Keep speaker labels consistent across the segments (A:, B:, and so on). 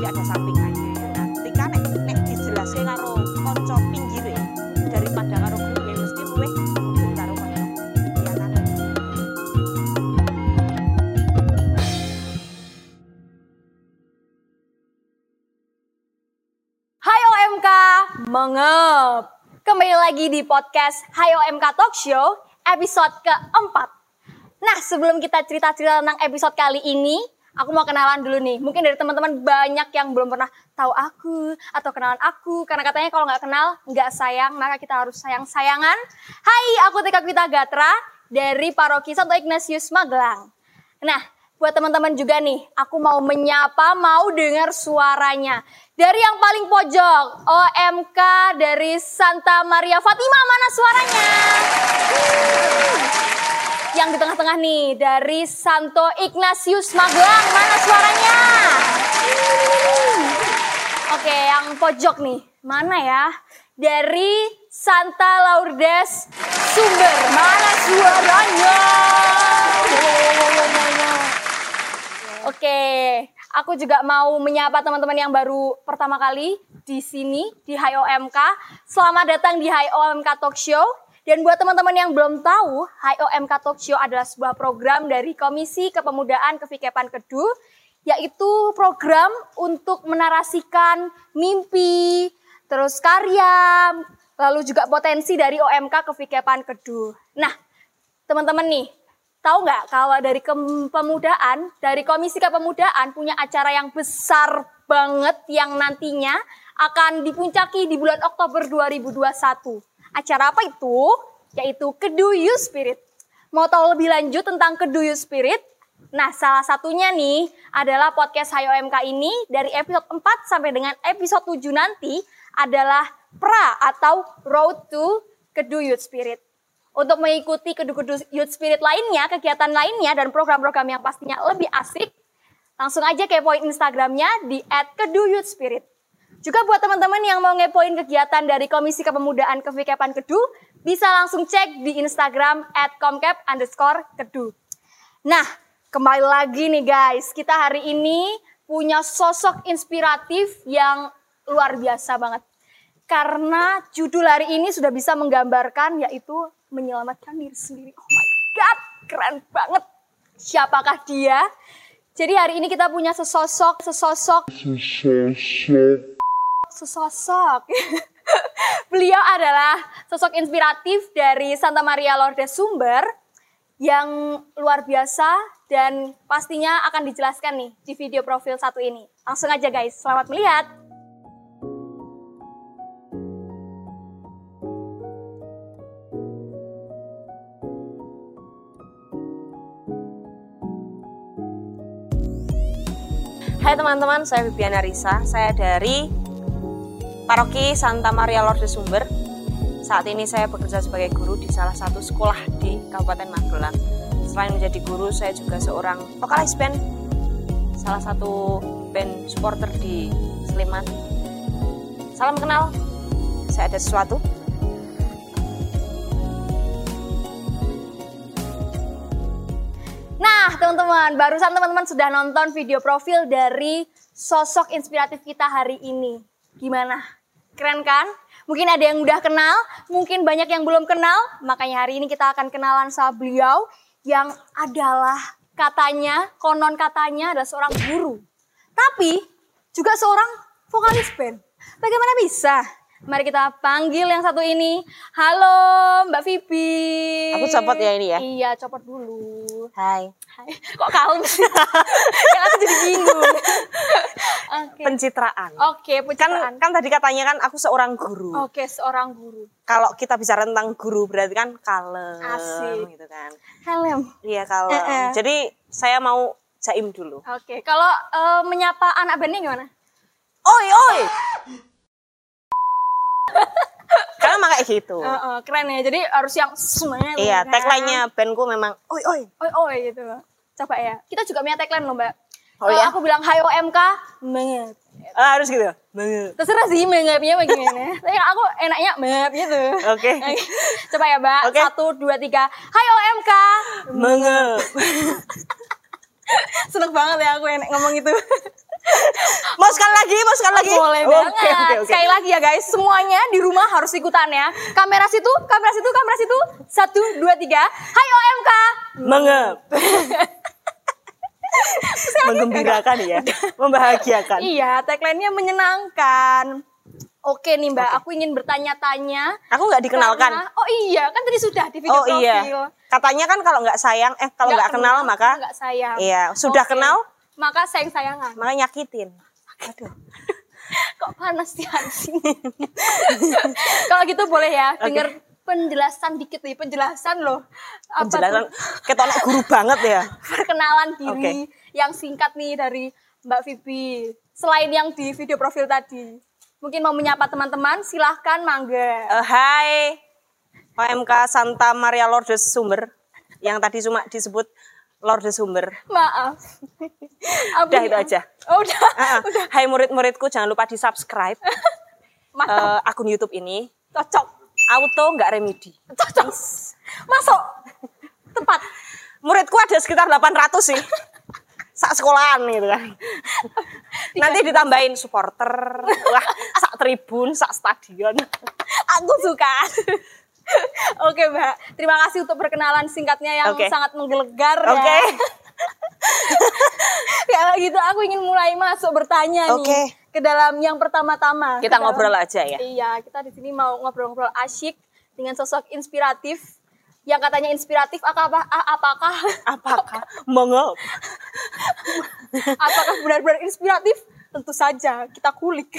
A: tapi ada sampingannya ya kan ketika nek nek dijelaskan karo konco pinggir ya daripada karo ya mesti unggul karo konco ya kan
B: Hai OMK, mengep. Kembali lagi di podcast Hai OMK Talk Show episode keempat. Nah sebelum kita cerita-cerita tentang episode kali ini, aku mau kenalan dulu nih. Mungkin dari teman-teman banyak yang belum pernah tahu aku atau kenalan aku. Karena katanya kalau nggak kenal, nggak sayang, maka kita harus sayang-sayangan. Hai, aku Tika Kwita Gatra dari Paroki Santo Ignatius Magelang. Nah, buat teman-teman juga nih, aku mau menyapa, mau dengar suaranya. Dari yang paling pojok, OMK dari Santa Maria Fatima, mana suaranya? Yang di tengah-tengah nih, dari Santo Ignatius Magelang, mana suaranya? Hmm. Oke, yang pojok nih, mana ya? Dari Santa Lourdes Sumber, mana suaranya? Oke, aku juga mau menyapa teman-teman yang baru pertama kali di sini di Hai OMK. Selamat datang di Hai OMK Talk Show. Dan buat teman-teman yang belum tahu, Hai OMK Talk Show adalah sebuah program dari Komisi Kepemudaan Kevikepan Kedu, yaitu program untuk menarasikan mimpi, terus karya, lalu juga potensi dari OMK Kevikepan Kedu. Nah, teman-teman nih, Tahu nggak kalau dari kepemudaan, dari Komisi Kepemudaan punya acara yang besar banget yang nantinya akan dipuncaki di bulan Oktober 2021. Acara apa itu? Yaitu Kedu Youth Spirit. Mau tahu lebih lanjut tentang Kedu Youth Spirit? Nah, salah satunya nih adalah podcast Hayo MK ini dari episode 4 sampai dengan episode 7 nanti adalah PRA atau Road to Kedu Spirit. Untuk mengikuti kedu-kedu youth spirit lainnya, kegiatan lainnya, dan program-program yang pastinya lebih asik, langsung aja kepoin Instagramnya di @keduyouthspirit. Juga buat teman-teman yang mau ngepoin kegiatan dari Komisi Kepemudaan Kevikepan Kedu, bisa langsung cek di Instagram @komkep underscore kedu. Nah, kembali lagi nih guys, kita hari ini punya sosok inspiratif yang luar biasa banget. Karena judul hari ini sudah bisa menggambarkan yaitu menyelamatkan diri sendiri. Oh my god, keren banget. Siapakah dia? Jadi hari ini kita punya sesosok, sesosok, sesosok. Beliau adalah sosok inspiratif dari Santa Maria Lourdes Sumber yang luar biasa dan pastinya akan dijelaskan nih di video profil satu ini. Langsung aja guys, selamat melihat.
A: Hai teman-teman, saya Bibiana Risa. Saya dari Paroki Santa Maria Lourdes Sumber. Saat ini saya bekerja sebagai guru di salah satu sekolah di Kabupaten Magelang. Selain menjadi guru, saya juga seorang vokalis band, salah satu band supporter di Sleman. Salam kenal, saya ada sesuatu.
B: Nah, teman-teman, barusan teman-teman sudah nonton video profil dari sosok inspiratif kita hari ini. Gimana? Keren kan? Mungkin ada yang udah kenal, mungkin banyak yang belum kenal. Makanya hari ini kita akan kenalan sama beliau yang adalah katanya, konon katanya adalah seorang guru. Tapi juga seorang vokalis band. Bagaimana bisa? Mari kita panggil yang satu ini. Halo Mbak Vivi.
A: Aku copot ya ini ya?
B: Iya, copot dulu.
A: Hai.
B: Hai. Kok kalem sih? kan aku jadi bingung. Oke.
A: Pencitraan.
B: Oke,
A: Kan,
B: pencitraan.
A: kan tadi katanya kan aku seorang guru.
B: Oke, seorang guru.
A: Kalau kita bicara tentang guru berarti kan kalem
B: Asik.
A: gitu kan.
B: Helm.
A: Iya kalem.
B: Eh, eh.
A: Jadi saya mau jaim dulu.
B: Oke, kalau eh, menyapa anak bandnya gimana?
A: Oi oi. Kayak gitu.
B: Eh, eh, keren ya. Jadi harus yang semangat.
A: iya,
B: kan?
A: tagline-nya bandku memang oi oi.
B: Oi, oi gitu. Coba ya. Kita juga punya tagline loh, Mbak.
A: Oh,
B: Kalau
A: ya?
B: aku bilang hai OMK, mengep.
A: Ah, harus gitu. Banget.
B: Terserah sih mengepnya bagaimana. Tapi aku enaknya mengep gitu.
A: Oke.
B: Coba ya, Mbak.
A: Oke.
B: Satu, dua, tiga. Hai OMK.
A: Mengep.
B: Seneng banget ya aku enak ngomong itu.
A: Mau sekali lagi, mau sekali lagi.
B: Boleh
A: Oke,
B: banget.
A: oke, oke.
B: Sekali lagi ya guys, semuanya di rumah harus ikutan ya. Kamera situ, kamera situ, kamera situ. Satu, dua, tiga. Hai OMK.
A: Mengep. Menggembirakan ya, membahagiakan.
B: Iya, tagline-nya menyenangkan. Oke nih Mbak, aku ingin bertanya-tanya.
A: Aku nggak dikenalkan.
B: Karena- oh iya, kan tadi sudah di video
A: Oh
B: profil.
A: iya. Katanya kan kalau nggak sayang, eh kalau nggak kenal maka
B: nggak sayang.
A: Iya, sudah
B: Oke.
A: kenal?
B: Maka sayang sayangan.
A: maka nyakitin. Aduh.
B: Kok panas di hati? Kalau gitu boleh ya, denger penjelasan dikit nih, penjelasan loh. Apa
A: Penjelasan
B: tuh?
A: ketonok guru banget ya.
B: perkenalan diri yang singkat nih dari Mbak Vivi. Selain yang di video profil tadi. Mungkin mau menyapa teman-teman, silahkan mangga.
A: Eh, hai, OMK Santa Maria Lourdes Sumber, yang tadi cuma disebut Lourdes Sumber.
B: Maaf.
A: Udah itu aja.
B: Oh, udah.
A: Ah, ah. Hai murid-muridku, jangan lupa di subscribe
B: Mantap.
A: akun YouTube ini.
B: Cocok.
A: Auto nggak remedi.
B: Cocok. Masuk. Tepat.
A: Muridku ada sekitar 800 sih. Sak sekolahan gitu kan. Nanti ditambahin supporter, wah, sak tribun, sak stadion.
B: Aku suka. Oke Mbak, terima kasih untuk perkenalan singkatnya yang
A: Oke.
B: sangat menggelegar
A: Oke.
B: ya. Kalau gitu aku ingin mulai masuk bertanya
A: Oke.
B: nih ke dalam yang pertama-tama.
A: Kita
B: dalam-
A: ngobrol aja ya.
B: Iya, kita di sini mau ngobrol-ngobrol asyik dengan sosok inspiratif. Yang katanya inspiratif apakah apakah
A: Apakah mengep?
B: apakah benar-benar inspiratif? Tentu saja kita kulik.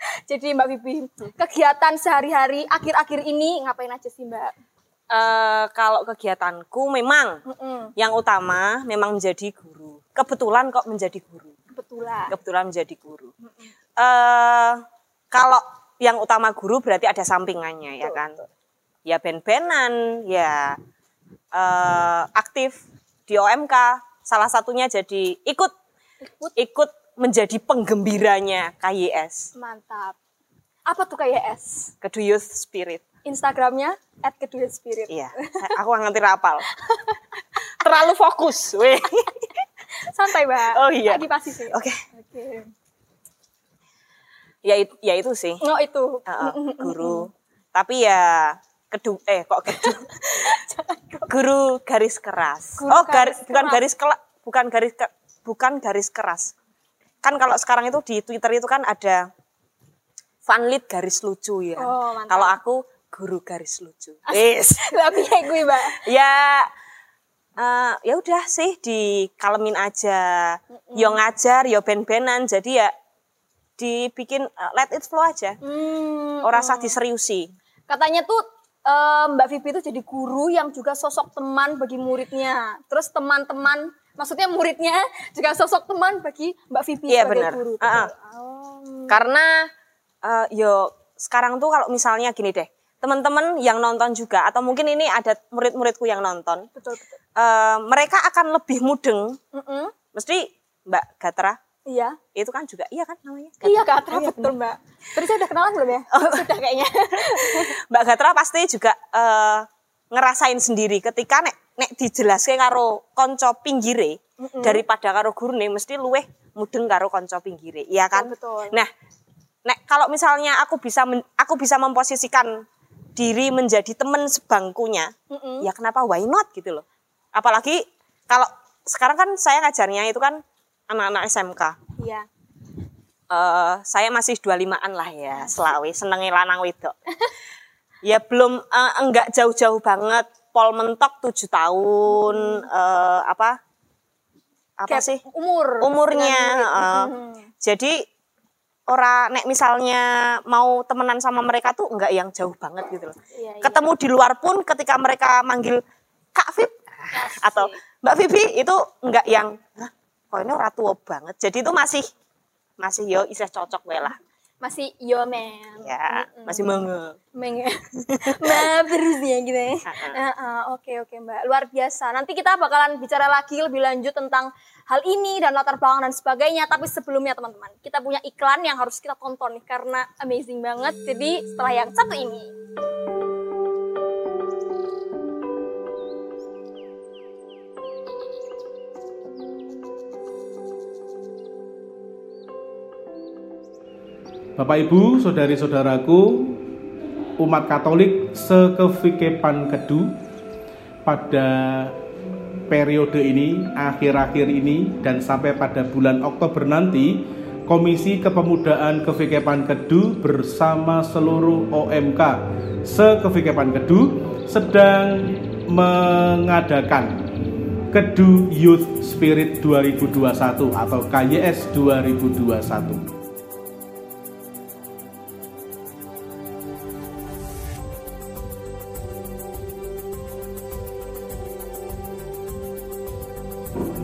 B: Jadi Mbak Vivi, kegiatan sehari-hari akhir-akhir ini ngapain aja sih Mbak?
A: Eh, kalau kegiatanku memang
B: Mm-mm,
A: yang utama memang menjadi guru. Kebetulan kok menjadi guru.
B: kebetulan.
A: Kebetulan menjadi guru. Eh kalau yang utama guru berarti ada sampingannya ya
B: Betul,
A: kan. Ya ben-benan, ya eh, aktif di OMK. Salah satunya jadi ikut
B: Ikut.
A: ikut menjadi penggembiranya KYS,
B: Mantap. Apa tuh kayak S?
A: Kedu Youth Spirit.
B: Instagramnya at kedua spirit.
A: Iya, aku nggak ngerti rapal. Terlalu fokus, weh.
B: Santai Mbak.
A: Oh, iya.
B: Lagi pasti sih.
A: Oke,
B: Oke.
A: ya, it- ya itu sih.
B: Oh itu.
A: Heeh, guru. Tapi ya kedu eh kok kedu. guru garis keras.
B: Guru
A: oh, garis,
B: garis
A: bukan
B: keras.
A: garis kelas, bukan garis ke- bukan garis keras. Kan kalau sekarang itu di Twitter itu kan ada fanlit garis lucu ya.
B: Oh, mantap.
A: kalau aku guru garis lucu. Wis.
B: Tapi ya gue Mbak.
A: ya eh, ya udah sih dikalemin aja. Yo ngajar, yo ben-benan. Jadi ya dibikin eh, let it flow aja.
B: Hmm,
A: Orang usah diseriusi.
B: Katanya tuh eh, Mbak Vivi itu jadi guru yang juga sosok teman bagi muridnya. Terus teman-teman, maksudnya muridnya juga sosok teman bagi Mbak Vivi
A: Iya,
B: sebagai
A: benar.
B: guru.
A: Ah, ah.
B: Oh.
A: Karena eh, yo sekarang tuh kalau misalnya gini deh, teman-teman yang nonton juga atau mungkin ini ada murid-muridku yang nonton,
B: Betul betul.
A: eh, mereka akan lebih mudeng.
B: Mm-mm.
A: Mesti Mbak Gatra
B: Iya.
A: itu kan juga iya kan namanya?
B: Iya Kak, betul Mbak. Tadi saya udah kenalan belum ya?
A: Oh.
B: Sudah kayaknya.
A: Mbak Gatra pasti juga eh, ngerasain sendiri ketika nek nek dijelaske karo konco pinggire daripada karo gurune mesti luweh mudeng karo konco pinggire. Iya kan?
B: Betul, betul.
A: Nah, nek kalau misalnya aku bisa men- aku bisa memposisikan diri menjadi teman sebangkunya,
B: Mm-mm.
A: ya kenapa why not gitu loh. Apalagi kalau sekarang kan saya ngajarnya itu kan anak-anak SMK.
B: Iya.
A: Eh, saya masih 25-an lah ya, selawe, senengnya lanang wedok. ya belum eh, enggak jauh-jauh banget, pol mentok 7 tahun eh, apa? Apa
B: Kayak
A: sih?
B: Umur.
A: Umurnya, eh.
B: Mm-mm.
A: Jadi ora nek misalnya mau temenan sama mereka tuh enggak yang jauh banget gitu loh.
B: Iya, iya.
A: Ketemu di luar pun ketika mereka manggil Kak Vip atau Mbak Vivi itu enggak yang "Hah, kok ini ora tua banget. Jadi itu masih masih yo isih cocok wae lah.
B: Masih yo man.
A: Ya, masih menge.
B: Meng Mbak ya gitu ya. Ah, ah, Oke oke Mbak, luar biasa. Nanti kita bakalan bicara lagi lebih lanjut tentang hal ini dan latar belakang dan sebagainya. Tapi sebelumnya teman-teman, kita punya iklan yang harus kita tonton nih karena amazing banget. Jadi setelah yang satu ini.
C: Bapak Ibu, saudari-saudaraku, umat Katolik sekevikepan kedu pada periode ini, akhir-akhir ini dan sampai pada bulan Oktober nanti, Komisi Kepemudaan Kevikepan Kedu bersama seluruh OMK sekevikepan Kedu sedang mengadakan Kedu Youth Spirit 2021 atau KYS 2021.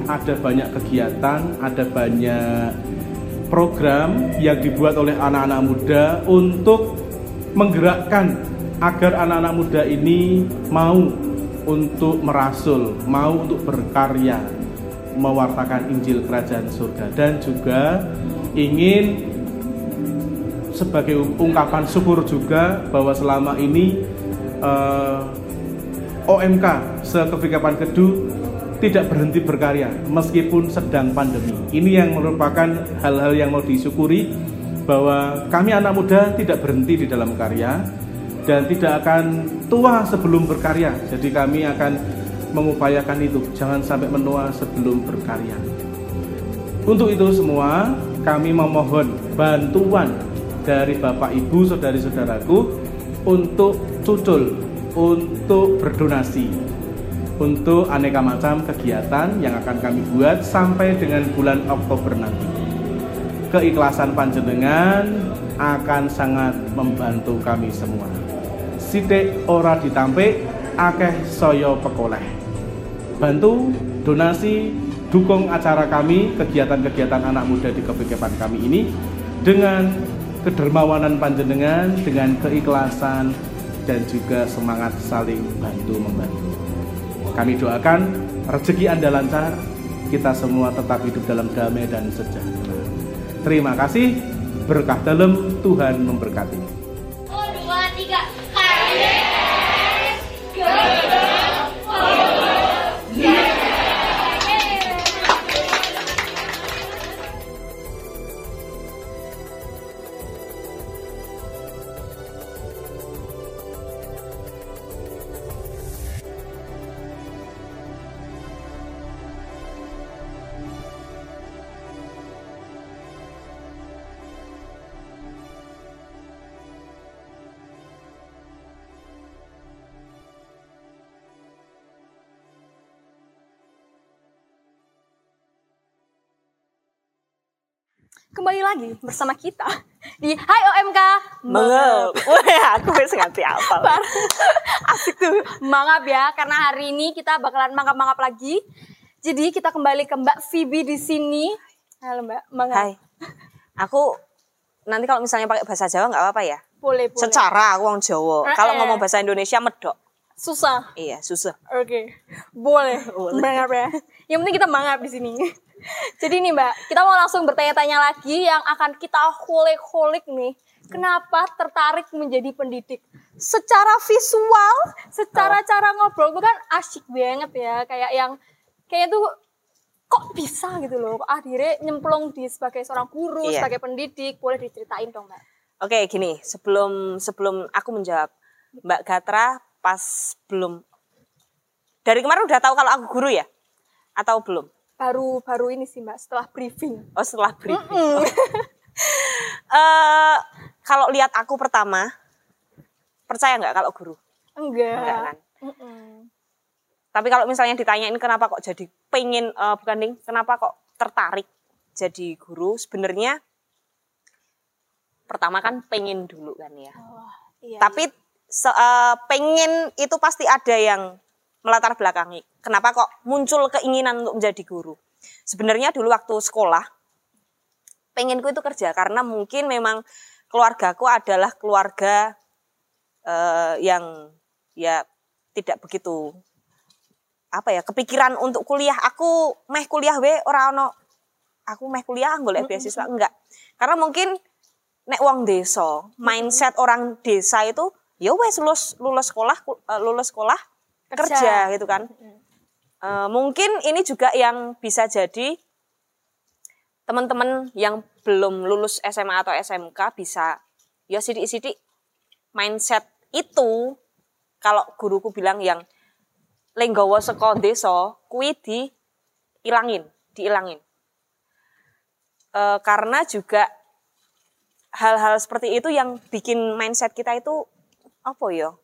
C: Ada banyak kegiatan, ada banyak program yang dibuat oleh anak-anak muda untuk menggerakkan agar anak-anak muda ini mau untuk merasul, mau untuk berkarya, mewartakan Injil Kerajaan Surga dan juga ingin sebagai ungkapan syukur juga bahwa selama ini eh, OMK Sekevikapan Kedu tidak berhenti berkarya meskipun sedang pandemi. Ini yang merupakan hal-hal yang mau disyukuri bahwa kami anak muda tidak berhenti di dalam karya dan tidak akan tua sebelum berkarya. Jadi kami akan mengupayakan itu, jangan sampai menua sebelum berkarya. Untuk itu semua, kami memohon bantuan dari Bapak Ibu, saudari-saudaraku untuk cucul, untuk berdonasi untuk aneka macam kegiatan yang akan kami buat sampai dengan bulan Oktober nanti. Keikhlasan panjenengan akan sangat membantu kami semua. Sidik ora ditampik, akeh soyo pekoleh. Bantu, donasi, dukung acara kami, kegiatan-kegiatan anak muda di kepikipan kami ini dengan kedermawanan panjenengan, dengan keikhlasan, dan juga semangat saling bantu membantu. Kami doakan rezeki Anda lancar, kita semua tetap hidup dalam damai dan sejahtera. Terima kasih, berkah dalam Tuhan memberkati.
B: Kembali lagi bersama kita di Hai OMK
A: Mengep. Wah, aku wis ngerti apa.
B: Asik tuh. Mangap ya, karena hari ini kita bakalan mangap-mangap lagi. Jadi kita kembali ke Mbak Vivi di sini. Halo Mbak, mangap.
A: Hai. Aku nanti kalau misalnya pakai bahasa Jawa nggak apa-apa ya?
B: Boleh, boleh.
A: Secara aku orang Jawa.
B: Eh,
A: Kalau
B: eh.
A: ngomong bahasa Indonesia medok.
B: Susah.
A: Iya, susah.
B: Oke, boleh.
A: Boleh.
B: Mangap ya. Yang penting kita mangap di sini. Jadi nih Mbak, kita mau langsung bertanya-tanya lagi yang akan kita kulik-kulik nih. Kenapa tertarik menjadi pendidik? Secara visual, secara cara ngobrol itu kan asyik banget ya. Kayak yang kayak tuh kok bisa gitu loh. Akhirnya nyemplung di sebagai seorang guru,
A: Iya.
B: sebagai pendidik. Boleh diceritain dong Mbak?
A: Oke, gini, sebelum sebelum aku menjawab, Mbak Gatra pas belum dari kemarin udah tahu kalau aku guru ya? Atau belum?
B: Baru baru ini sih Mbak, setelah briefing.
A: Oh, setelah briefing. Eh, kalau lihat aku pertama, percaya nggak kalau guru?
B: Enggak.
A: Enggak kan?
B: Mm-mm.
A: Tapi kalau misalnya ditanyain kenapa kok jadi pengen, eh, bukan ding, kenapa kok tertarik jadi guru? Sebenarnya pertama kan pengen dulu kan ya.
B: Wah, iya,
A: Tapi se- eh, pengen itu pasti ada yang melatar belakangi. Kenapa kok muncul keinginan untuk menjadi guru? Sebenarnya dulu waktu sekolah, pengenku itu kerja karena mungkin memang keluargaku adalah keluarga eh, yang ya tidak begitu apa ya kepikiran untuk kuliah. Aku meh kuliah we ora ono aku meh kuliah golek beasiswa enggak. Karena mungkin nek wong desa, mindset orang desa itu ya wes lulus lulus sekolah eh, lulus sekolah
B: Kerja.
A: kerja, gitu kan. Eh, mungkin ini juga yang bisa jadi teman-teman yang belum lulus SMA atau SMK bisa ya sidik-sidik mindset itu kalau guruku bilang yang lenggawa saka desa kuwi diilangin, diilangin. E, karena juga hal-hal seperti itu yang bikin mindset kita itu apa ya?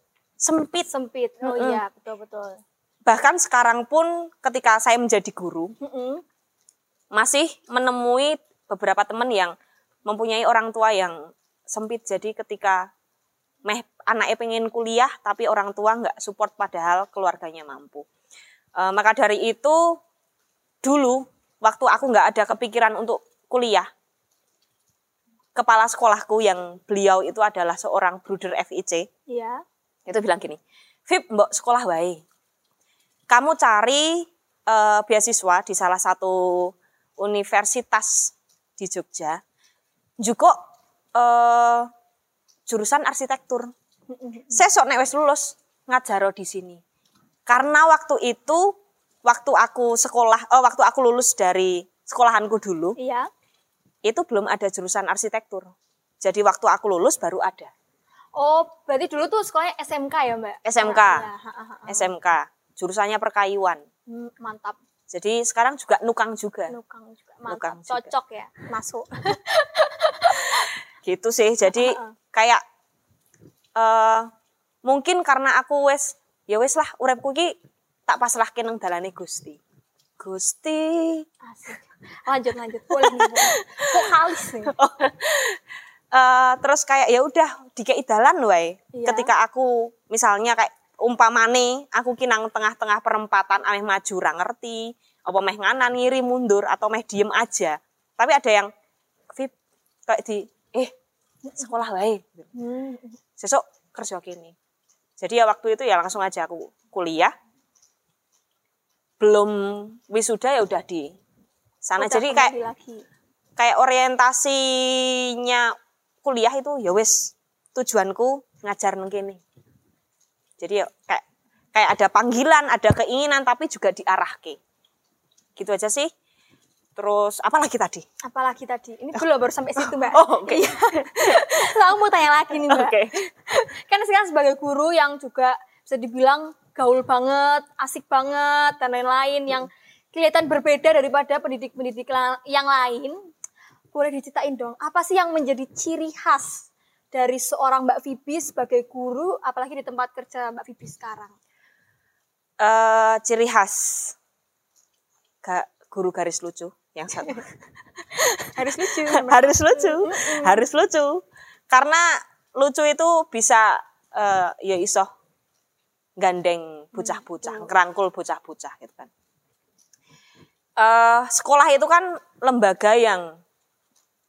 A: sempit.
B: Sempit. Oh
A: Mm-mm.
B: iya, betul betul.
A: Bahkan sekarang pun ketika saya menjadi guru,
B: Mm-mm.
A: masih menemui beberapa teman yang mempunyai orang tua yang sempit. Jadi ketika meh anaknya pengen kuliah tapi orang tua nggak support padahal keluarganya mampu. E, maka dari itu dulu waktu aku nggak ada kepikiran untuk kuliah, kepala sekolahku yang beliau itu adalah seorang bruder FIC
B: Iya.
A: itu bilang gini, Vip, mbok sekolah wae. Kamu cari eh, beasiswa di salah satu universitas di Jogja, juga eh, jurusan arsitektur. Sesok nek wis lulus ngajaro di sini. Karena waktu itu, waktu aku sekolah, eh, waktu aku lulus dari sekolahanku dulu,
B: Iya.
A: Itu belum ada jurusan arsitektur. Jadi waktu aku lulus baru ada.
B: Oh, berarti dulu tuh sekolahnya SMK ya, Mbak?
A: SMK.
B: Ha, ha.
A: SMK, jurusannya perkayuan.
B: Hmm, Mantap.
A: Jadi sekarang juga nukang juga.
B: Nukang juga. Mantap.
A: Nukang juga.
B: Cocok ya, masuk.
A: Gitu sih. Jadi kayak eh mungkin karena aku wes ya wes lah urepku ki tak pasrahke nang dalane Gusti. Gusti.
B: Asik. Lanjut lanjut. Boleh nih. Vokalis nih.
A: Eh terus kayak ya udah dikei dalan wae.
B: Iya.
A: Ketika aku misalnya kayak umpamane aku ki nang tengah-tengah perempatan ameh maju ra ngerti, apa meh nganan ngiri mundur atau meh diem aja. Tapi ada yang Vip kayak di eh sekolah wae.
B: Hmm.
A: Sesuk kerja kini. Jadi ya waktu itu ya langsung aja aku kuliah. Belum wisuda ya udah di sana.
B: Udah
A: Jadi kayak
B: lagi.
A: kayak orientasinya kuliah itu ya wis tujuanku ngajar nang kene. Jadi ya kayak kayak ada panggilan, ada keinginan tapi juga diarahke. Gitu aja sih. Terus apalagi tadi?
B: Apalagi tadi? Ini belum baru sampai situ, Mbak.
A: Oh, oke.
B: Aku mau tanya lagi nih, Mbak.
A: Oke.
B: Kan sekarang sebagai guru yang juga bisa dibilang gaul banget, asik banget, dan lain-lain yang kelihatan berbeda daripada pendidik-pendidik yang lain. Boleh diceritain dong, apa sih yang menjadi ciri khas dari seorang Mbak Vibi sebagai guru, apalagi di tempat kerja Mbak Vibi sekarang?
A: eh ciri khas ga- guru garis lucu yang satu.
B: Harus lucu.
A: harus lucu, harus lucu. Karena lucu itu bisa eh, ya iso gandeng bocah-bocah, ngerangkul bocah-bocah gitu kan. Eh sekolah itu kan lembaga yang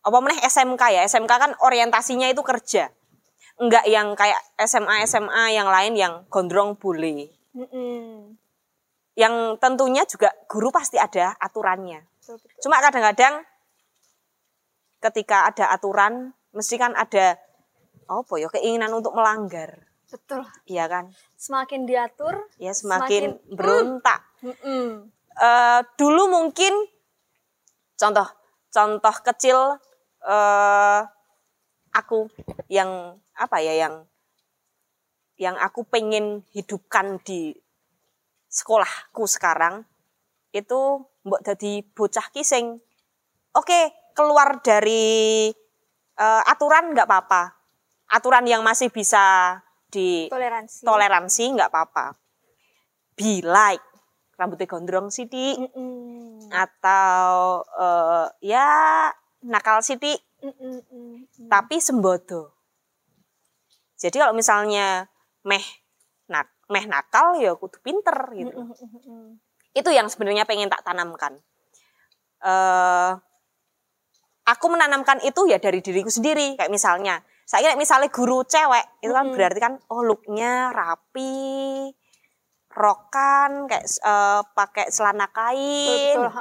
A: apa meneh SMK ya, SMK kan orientasinya itu kerja. Enggak yang kayak SMA SMA yang lain yang gondrong boleh.
B: Mm-mm.
A: Yang tentunya juga guru pasti ada aturannya.
B: Betul, betul.
A: Cuma kadang-kadang ketika ada aturan mesti kan ada apa ya keinginan untuk melanggar.
B: Betul.
A: Iya kan?
B: Semakin diatur,
A: Ya semakin,
B: Semakin-
A: berontak.
B: mm-mm.
A: Eh, dulu mungkin contoh contoh kecil eh aku yang apa ya yang yang aku pengen hidupkan di sekolahku sekarang itu mbok jadi bocah kising oke keluar dari eh, aturan nggak apa-apa aturan yang masih bisa di
B: toleransi.
A: toleransi nggak apa-apa be like rambutnya gondrong sidik
B: Mm-mm.
A: atau eh, ya nakal sidik
B: Mm-mm.
A: tapi sembodo. Jadi kalau misalnya meh nak meh nakal ya kudu pinter gitu.
B: Mm-mm.
A: Itu yang sebenarnya pengen tak tanamkan. eh aku menanamkan itu ya dari diriku sendiri. Kayak misalnya, saya kayak misalnya guru cewek, itu kan berarti kan oh looknya rapi, rokan, kayak eh, pakai celana kain.
B: Betul.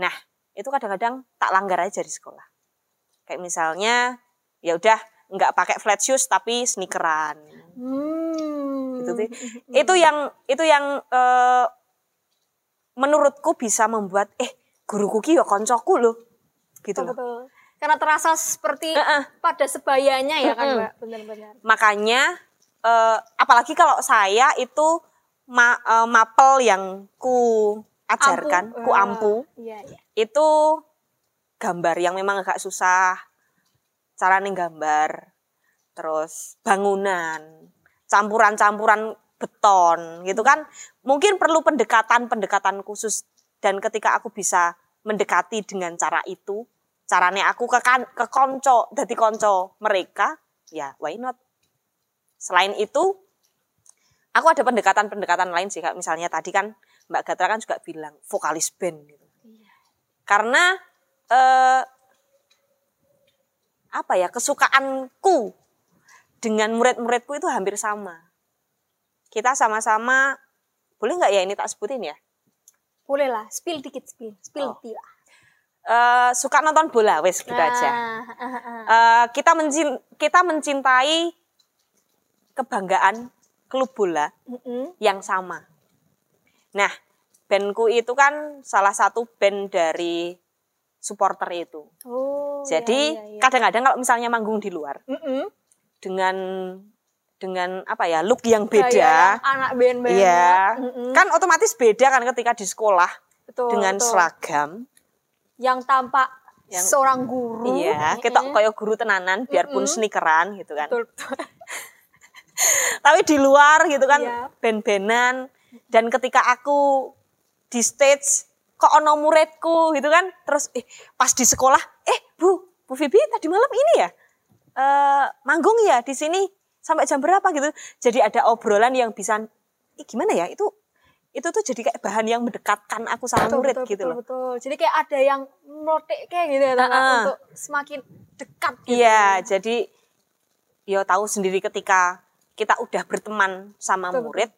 A: Nah, itu kadang-kadang tak langgar aja di sekolah. Kayak misalnya, ya udah nggak pakai flat shoes tapi sneakeran.
B: Hmm.
A: Gitu sih. Itu yang itu yang eh, menurutku bisa membuat eh guruku ki ya koncoku loh. gitu
B: betul,
A: loh.
B: betul. Karena terasa seperti
A: Heeh.
B: pada sebayanya ya kan,
A: Mm-mm.
B: Mbak? Benar-benar.
A: Makanya eh, apalagi kalau saya itu ma- eh, mapel yang ku ajarkan,
B: Ampu.
A: ku
B: Ah,
A: ampu,
B: Iya, iya.
A: itu gambar yang memang agak susah. Caranya gambar, terus bangunan, campuran-campuran beton gitu kan. Mungkin perlu pendekatan-pendekatan khusus dan ketika aku bisa mendekati dengan cara itu, caranya aku ke kan, ke konco, jadi konco mereka, ya why not? Selain itu, aku ada pendekatan-pendekatan lain sih, misalnya tadi kan Mbak Gatra kan juga bilang vokalis band gitu. Karena eh, apa ya kesukaanku dengan murid-muridku itu hampir sama. Kita sama-sama boleh nggak ya ini tak sebutin ya?
B: Boleh lah, spill dikit, spill. Spill
A: Oh. Eh, suka nonton bola, wes gitu aja.
B: Ah, ah, ah, ah.
A: Eh, kita mencin kita mencintai kebanggaan klub bola
B: Mm-mm.
A: yang sama. Nah, bandku itu kan salah satu band dari supporter itu.
B: Oh,
A: Jadi
B: iya, iya, iya.
A: kadang-kadang kalau misalnya manggung di luar
B: Mm-mm.
A: dengan dengan apa ya look yang beda,
B: yang anak band banget.
A: iya,
B: Mm-mm.
A: kan otomatis beda kan ketika di sekolah
B: Betul,
A: dengan
B: betul.
A: seragam,
B: yang tampak
A: Yang-
B: seorang guru.
A: iya, kita kayak guru tenanan, biarpun sneakeran gitu kan.
B: Betul.
A: Tapi di luar gitu kan
B: Iya.
A: band-bandan dan ketika aku di stage kok ono muridku gitu kan, terus eh pas di sekolah, eh Bu, Bu Vivi tadi malam ini ya eh manggung ya di sini sampai jam berapa gitu. Jadi ada obrolan yang bisa eh, gimana ya itu itu tuh jadi kayak bahan yang mendekatkan aku sama
B: betul,
A: murid
B: betul,
A: gitu
B: betul,
A: loh.
B: betul. Jadi kayak ada yang melotek kayak gitu ya, Tante,
A: Ha-ha.
B: untuk semakin dekat gitu.
A: Iya, jadi yo tahu sendiri ketika kita udah berteman sama
B: Betul,
A: murid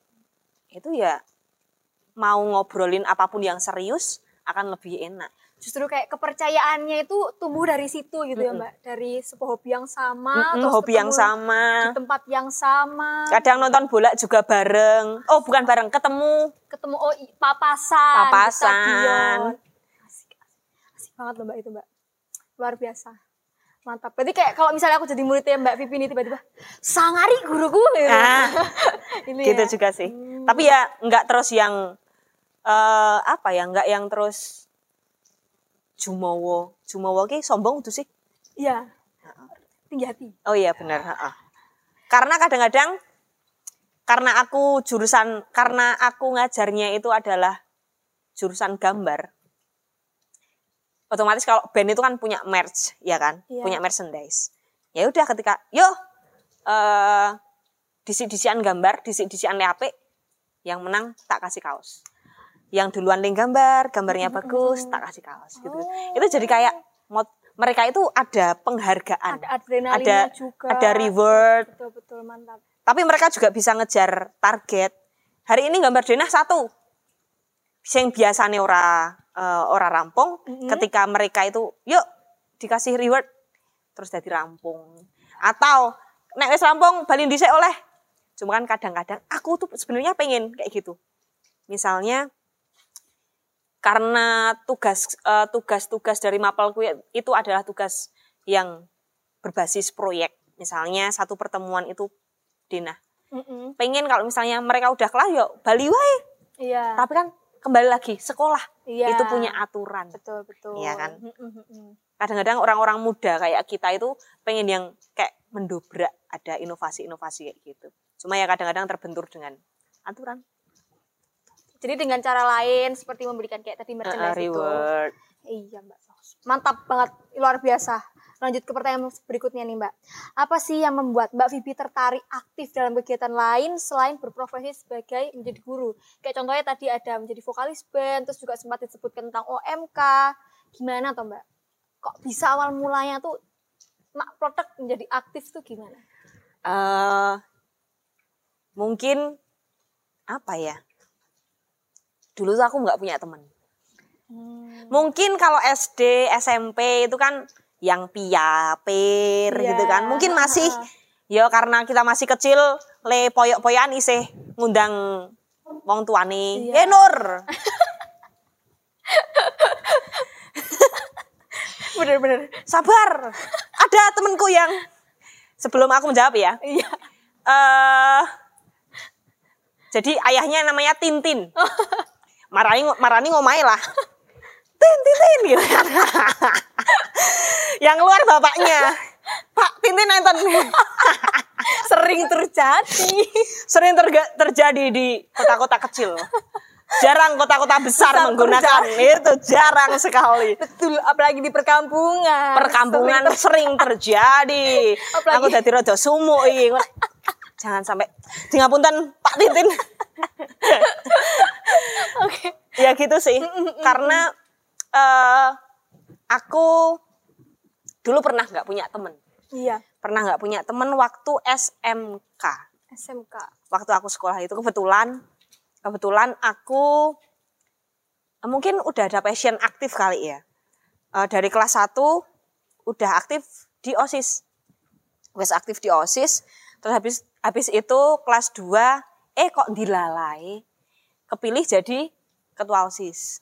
A: itu ya mau ngobrolin apa pun yang serius akan lebih enak.
B: Justru kayak kepercayaannya itu tumbuh dari situ gitu ya, Mbak. Dari sebuah hobi yang sama,
A: Mm-mm,
B: terus
A: hobi yang sama.
B: di tempat yang sama,
A: Kadang nonton bola juga bareng. Oh, bukan bareng, ketemu.
B: ketemu oh papasan,
A: Papasan.
B: Asik, asik, asik banget loh Mbak itu, Mbak. Luar biasa. Mantap. Berarti kayak kalau misalnya aku jadi muridnya Mbak Vivi ini tiba-tiba, sangari guruku gitu.
A: Ah,
B: Ini
A: gitu
B: ya.
A: juga sih. Tapi ya nggak terus yang eh apa ya, nggak yang terus jumowo. Jumowo ki sombong tuh sih.
B: Iya. Tinggi hati.
A: Oh iya benar. heeh. Karena kadang-kadang karena aku jurusan karena aku ngajarnya itu adalah jurusan gambar. Otomatis kalau band itu kan punya merch, ya kan?
B: Iya.
A: Punya merchandise. Ya udah ketika yo eh disi-disian gambar, disi-disian HP yang menang tak kasih kaos. Yang duluan link gambar, gambarnya bagus, tak kasih kaos gitu. Itu jadi kayak mod, mereka itu ada penghargaan.
B: Ada
A: ada
B: juga.
A: ada reward.
B: Betul betul mantap.
A: tapi mereka juga bisa ngejar target. Hari ini gambar denah satu. Yang biasanya ora eh, ora rampung ketika mereka itu yuk dikasih reward terus jadi rampung. Atau nek wis rampung bali dhisik oleh. Cuma kan kadang-kadang aku tuh sebenarnya pengen kayak gitu. Misalnya karena tugas eh, tugas-tugas dari mapelku ya- itu adalah tugas yang berbasis proyek misalnya satu pertemuan itu Dina
B: Mm-mm.
A: pengen kalau misalnya mereka udah kelar yuk Bali wae
B: Iya.
A: tapi kan kembali lagi sekolah
B: Iya.
A: itu punya aturan
B: betul betul.
A: Iya kan?
B: Mm-mm.
A: kadang-kadang orang-orang muda kayak kita itu pengen yang kayak mendobrak ada inovasi-inovasi kayak gitu cuma ya kadang-kadang terbentur dengan aturan
B: Jadi dengan cara lain seperti memberikan kayak tadi merchandise itu.
A: reward
B: Iya Mbak. Mantap banget, luar biasa. Lanjut ke pertanyaan berikutnya nih Mbak. Apa sih yang membuat Mbak Vivi tertarik aktif dalam kegiatan lain selain berprofesi sebagai menjadi guru? Kayak contohnya tadi ada menjadi vokalis band, terus juga sempat disebutkan tentang OMK. Gimana tuh Mbak? Kok bisa awal mulanya tuh Mak Protek menjadi aktif tuh gimana?
A: eh mungkin apa ya dulu tuh aku nggak punya teman
B: Hmm.
A: mungkin kalau SD SMP itu kan yang piapir
B: Iya.
A: gitu kan mungkin masih ya karena kita masih kecil le poyok-poyokan isih ngundang wong tuane
B: Iya.
A: eh Nur
B: Bener-bener.
A: Sabar. Ada temenku yang sebelum aku menjawab ya.
B: Iya.
A: eh jadi ayahnya namanya Tintin. Marani marani ngomai lah. Tin Tintin gitu kan. yang keluar bapaknya. Pak Tintin nonton.
B: Sering terjadi.
A: Sering terga- terjadi di kota-kota kecil. Jarang kota-kota besar,
B: Besar
A: menggunakan itu jarang sekali.
B: Betul, apalagi di perkampungan.
A: Perkampungan sering terjadi.
B: Apalagi-
A: Aku jadi rada sumuk iki. Jangan sampai di ngapunten Pak Titin.
B: Oke.
A: ya gitu sih. Karena eh aku dulu pernah nggak punya temen.
B: Iya.
A: Pernah nggak punya temen waktu SMK.
B: SMK.
A: Waktu aku sekolah itu kebetulan kebetulan aku eh, mungkin udah ada passion aktif kali ya. Eh, dari kelas 1 udah aktif di OSIS. Wes aktif di OSIS, terus habis habis itu kelas 2 eh kok dilalai kepilih jadi ketua OSIS.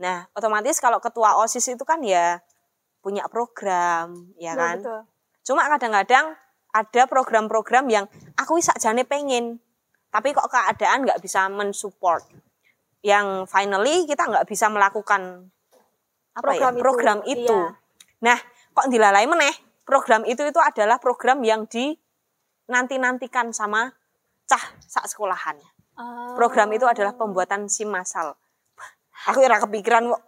A: Nah, otomatis kalau ketua OSIS itu kan ya punya program, ya
B: Iya,
A: kan?
B: betul.
A: Cuma kadang-kadang ada program-program yang aku sak jane pengen, tapi kok keadaan nggak bisa mensupport. Yang finally kita nggak bisa melakukan apa
B: Program
A: ya,
B: itu,
A: program itu.
B: iya.
A: Nah, kok dilalai meneh? Program itu itu adalah program yang di nanti-nantikan sama cah sak sekolahan.
B: Ah.
A: Program itu adalah pembuatan SIM masal. Aku ora kepikiran kok.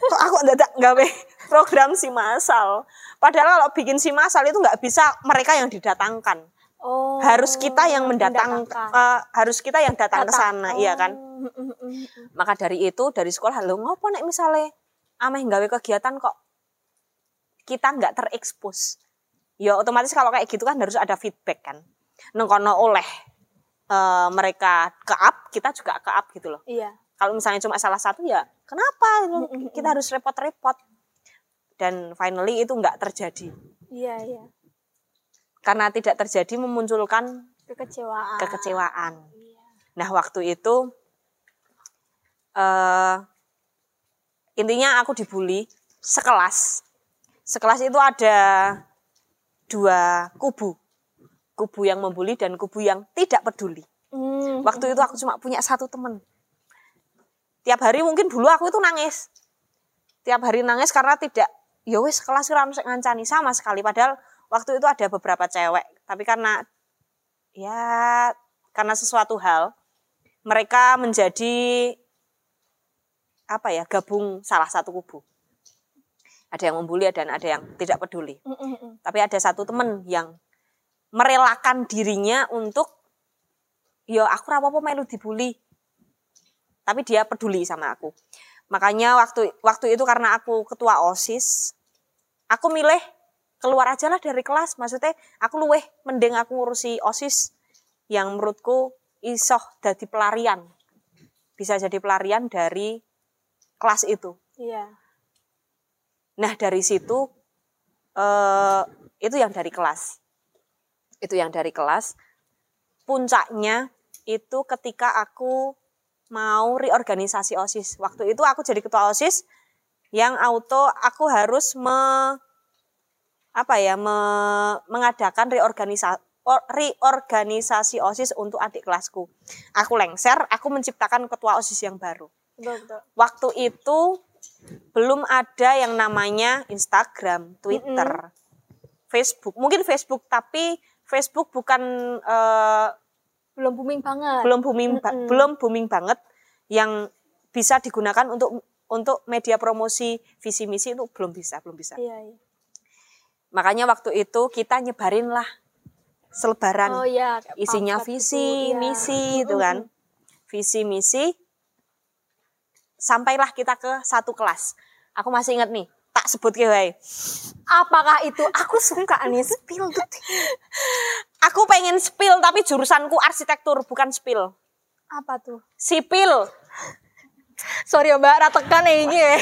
A: Kok aku ndadak gawe program SIM masal. Padahal kalau bikin SIM masal itu nggak bisa mereka yang didatangkan.
B: Oh.
A: Harus kita yang mendatang eh, harus kita yang datang ke sana, iya kan?
B: Oh, mm, mm, mm.
A: Maka dari itu dari sekolah lo ngopo nek misalnya ameh gawe kegiatan kok kita nggak terekspos. Ya otomatis kalau kayak gitu kan harus ada feedback kan. Nengkono oleh eh, mereka ke up, kita juga ke up gitu loh.
B: Iya.
A: Kalau misalnya cuma salah satu ya kenapa kita harus repot-repot? Dan finally itu nggak terjadi.
B: Iya, iya.
A: Karena tidak terjadi memunculkan
B: Kekecewaan.
A: kekecewaan.
B: Iya.
A: Nah waktu itu eh intinya aku dibully sekelas. Sekelas itu ada dua kubu. Kubu yang membuli dan kubu yang tidak peduli.
B: Hmm.
A: Waktu itu aku cuma punya satu temen. Tiap hari mungkin dulu aku itu nangis. Tiap hari nangis karena tidak, ya wis kelas ngancani sama sekali. Padahal waktu itu ada beberapa cewek, tapi karena ya karena sesuatu hal mereka menjadi apa ya gabung salah satu kubu. Ada yang membuli dan ada yang tidak peduli.
B: Mm, mm, mm.
A: Tapi ada satu temen yang merelakan dirinya untuk ya aku apa-apa melu dibully. Tapi dia peduli sama aku. Makanya waktu waktu itu karena aku ketua OSIS, aku milih keluar aja lah dari kelas. Maksudnya aku luweh mending aku ngurusi OSIS yang menurutku isoh jadi pelarian. Bisa jadi pelarian dari kelas itu.
B: Iya.
A: Nah dari situ eh, itu yang dari kelas, itu yang dari kelas. Puncaknya itu ketika aku mau reorganisasi osis. Waktu itu aku jadi ketua osis yang auto aku harus me apa ya me- mengadakan reorganisasi reorganisasi osis untuk adik kelasku. Aku lengser, aku menciptakan ketua osis yang baru
B: Betul, betul.
A: waktu itu belum ada yang namanya Instagram, Twitter, Facebook. Mungkin Facebook, tapi Facebook bukan eh,
B: Belum booming banget.
A: belum booming ba-
B: Mm-mm.
A: belum booming banget yang bisa digunakan untuk untuk media promosi visi misi itu belum bisa, belum bisa.
B: Iya, iya.
A: Makanya waktu itu kita nyebarin lah selebaran
B: Oh iya.
A: isinya visi,
B: gitu, iya.
A: misi itu kan. Visi, misi. Sampailah kita ke satu kelas. Aku masih ingat nih, tak sebut ke wae.
B: Apakah itu? Aku suka nih spill detik.
A: Aku pengen spill tapi jurusanku arsitektur bukan spill.
B: Apa tuh?
A: Sipil.
B: Sorry ya mbak, ratekan ya ini ya.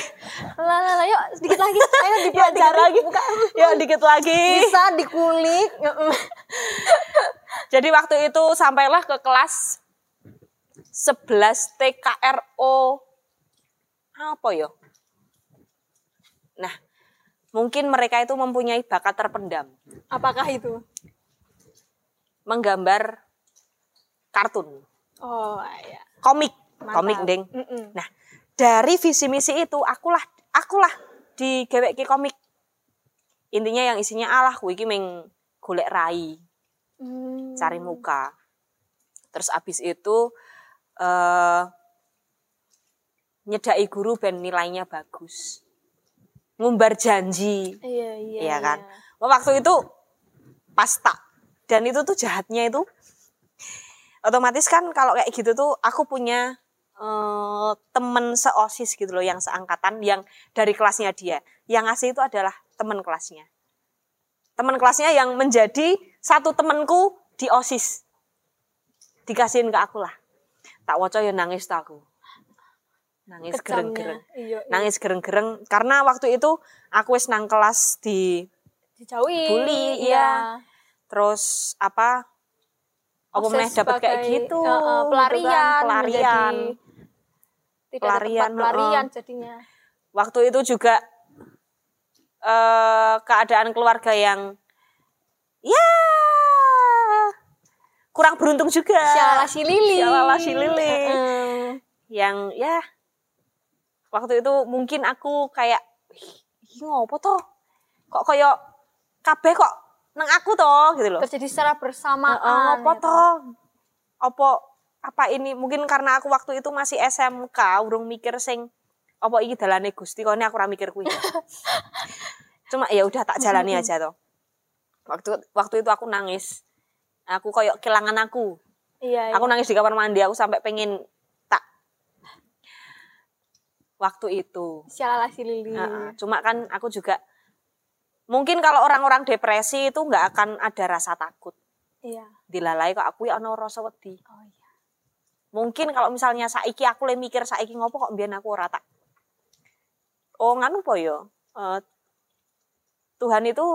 B: Lah, lah, lah, yuk sedikit lagi. Ayo
A: Ya,
B: dipelajari.
A: dikit lagi.
B: Buka.
A: Ya, dikit lagi.
B: Bisa dikulik.
A: Jadi waktu itu sampailah ke kelas 11 TKRO apa ya? Nah, mungkin mereka itu mempunyai bakat terpendam
B: Apakah itu?
A: menggambar kartun,
B: Oh, iya.
A: komik,
B: Mantap.
A: komik ding.
B: Mm-mm.
A: Nah, dari visi misi itu akulah akulah digaweki komik. Intinya yang isinya alah kuwi iki ming golek rai,
B: Hmm.
A: cari muka. Terus abis itu eh nyedai guru ben nilainya bagus. Ngumbar janji,
B: Iya, iya.
A: Iya kan? Wah, waktu itu pasta dan itu tuh jahatnya itu otomatis kan kalau kayak gitu tuh aku punya eh, temen seosis gitu loh yang seangkatan yang dari kelasnya dia. Yang ngasih itu adalah temen kelasnya. Temen kelasnya yang menjadi satu temenku di osis. Dikasihin ke aku lah. Tak waco ya nangis tuh aku nangis gereng-gereng
B: Iya, iya.
A: nangis gereng-gereng karena waktu itu aku wis nang kelas di
B: Dijauhi.
A: Bully, iya. terus apa apa meneh dapat kayak gitu
B: eh,
A: gitu
B: pelarian,
A: kan, pelarian
B: tidak
A: Pelarian,
B: pelarian
A: heeh.
B: jadinya.
A: waktu itu juga eh keadaan keluarga yang ya kurang beruntung juga
B: Syalala si Lili.
A: Syalala si Lili.
B: Heeh.
A: yang ya waktu itu mungkin aku kayak "Ih, iki ngopo toh kok koyo kabeh kok nang aku toh gitu loh
B: Terjadi secara bersamaan.
A: Heeh, apa
B: gitu.
A: toh? Apa apa ini mungkin karena aku waktu itu masih SMK, urung mikir sing apa iki dalane Gusti kok ini aku ora mikir kuwi. Cuma ya udah tak jalani aja toh. Waktu waktu itu aku nangis. Aku koyok kehilangan aku.
B: Iya, iya.
A: Aku nangis di kamar mandi, aku sampai pengen waktu itu.
B: Syalala si Lili.
A: Heeh, Cuma kan aku juga mungkin kalau orang-orang depresi itu nggak akan ada rasa takut.
B: Iya.
A: Dilalai kok aku ya ono rasa wedi.
B: Oh iya.
A: Mungkin kalau misalnya saiki aku le mikir saiki ngopo kok mbiyen aku ora tak. Oh nganu po yo. Eh, Tuhan itu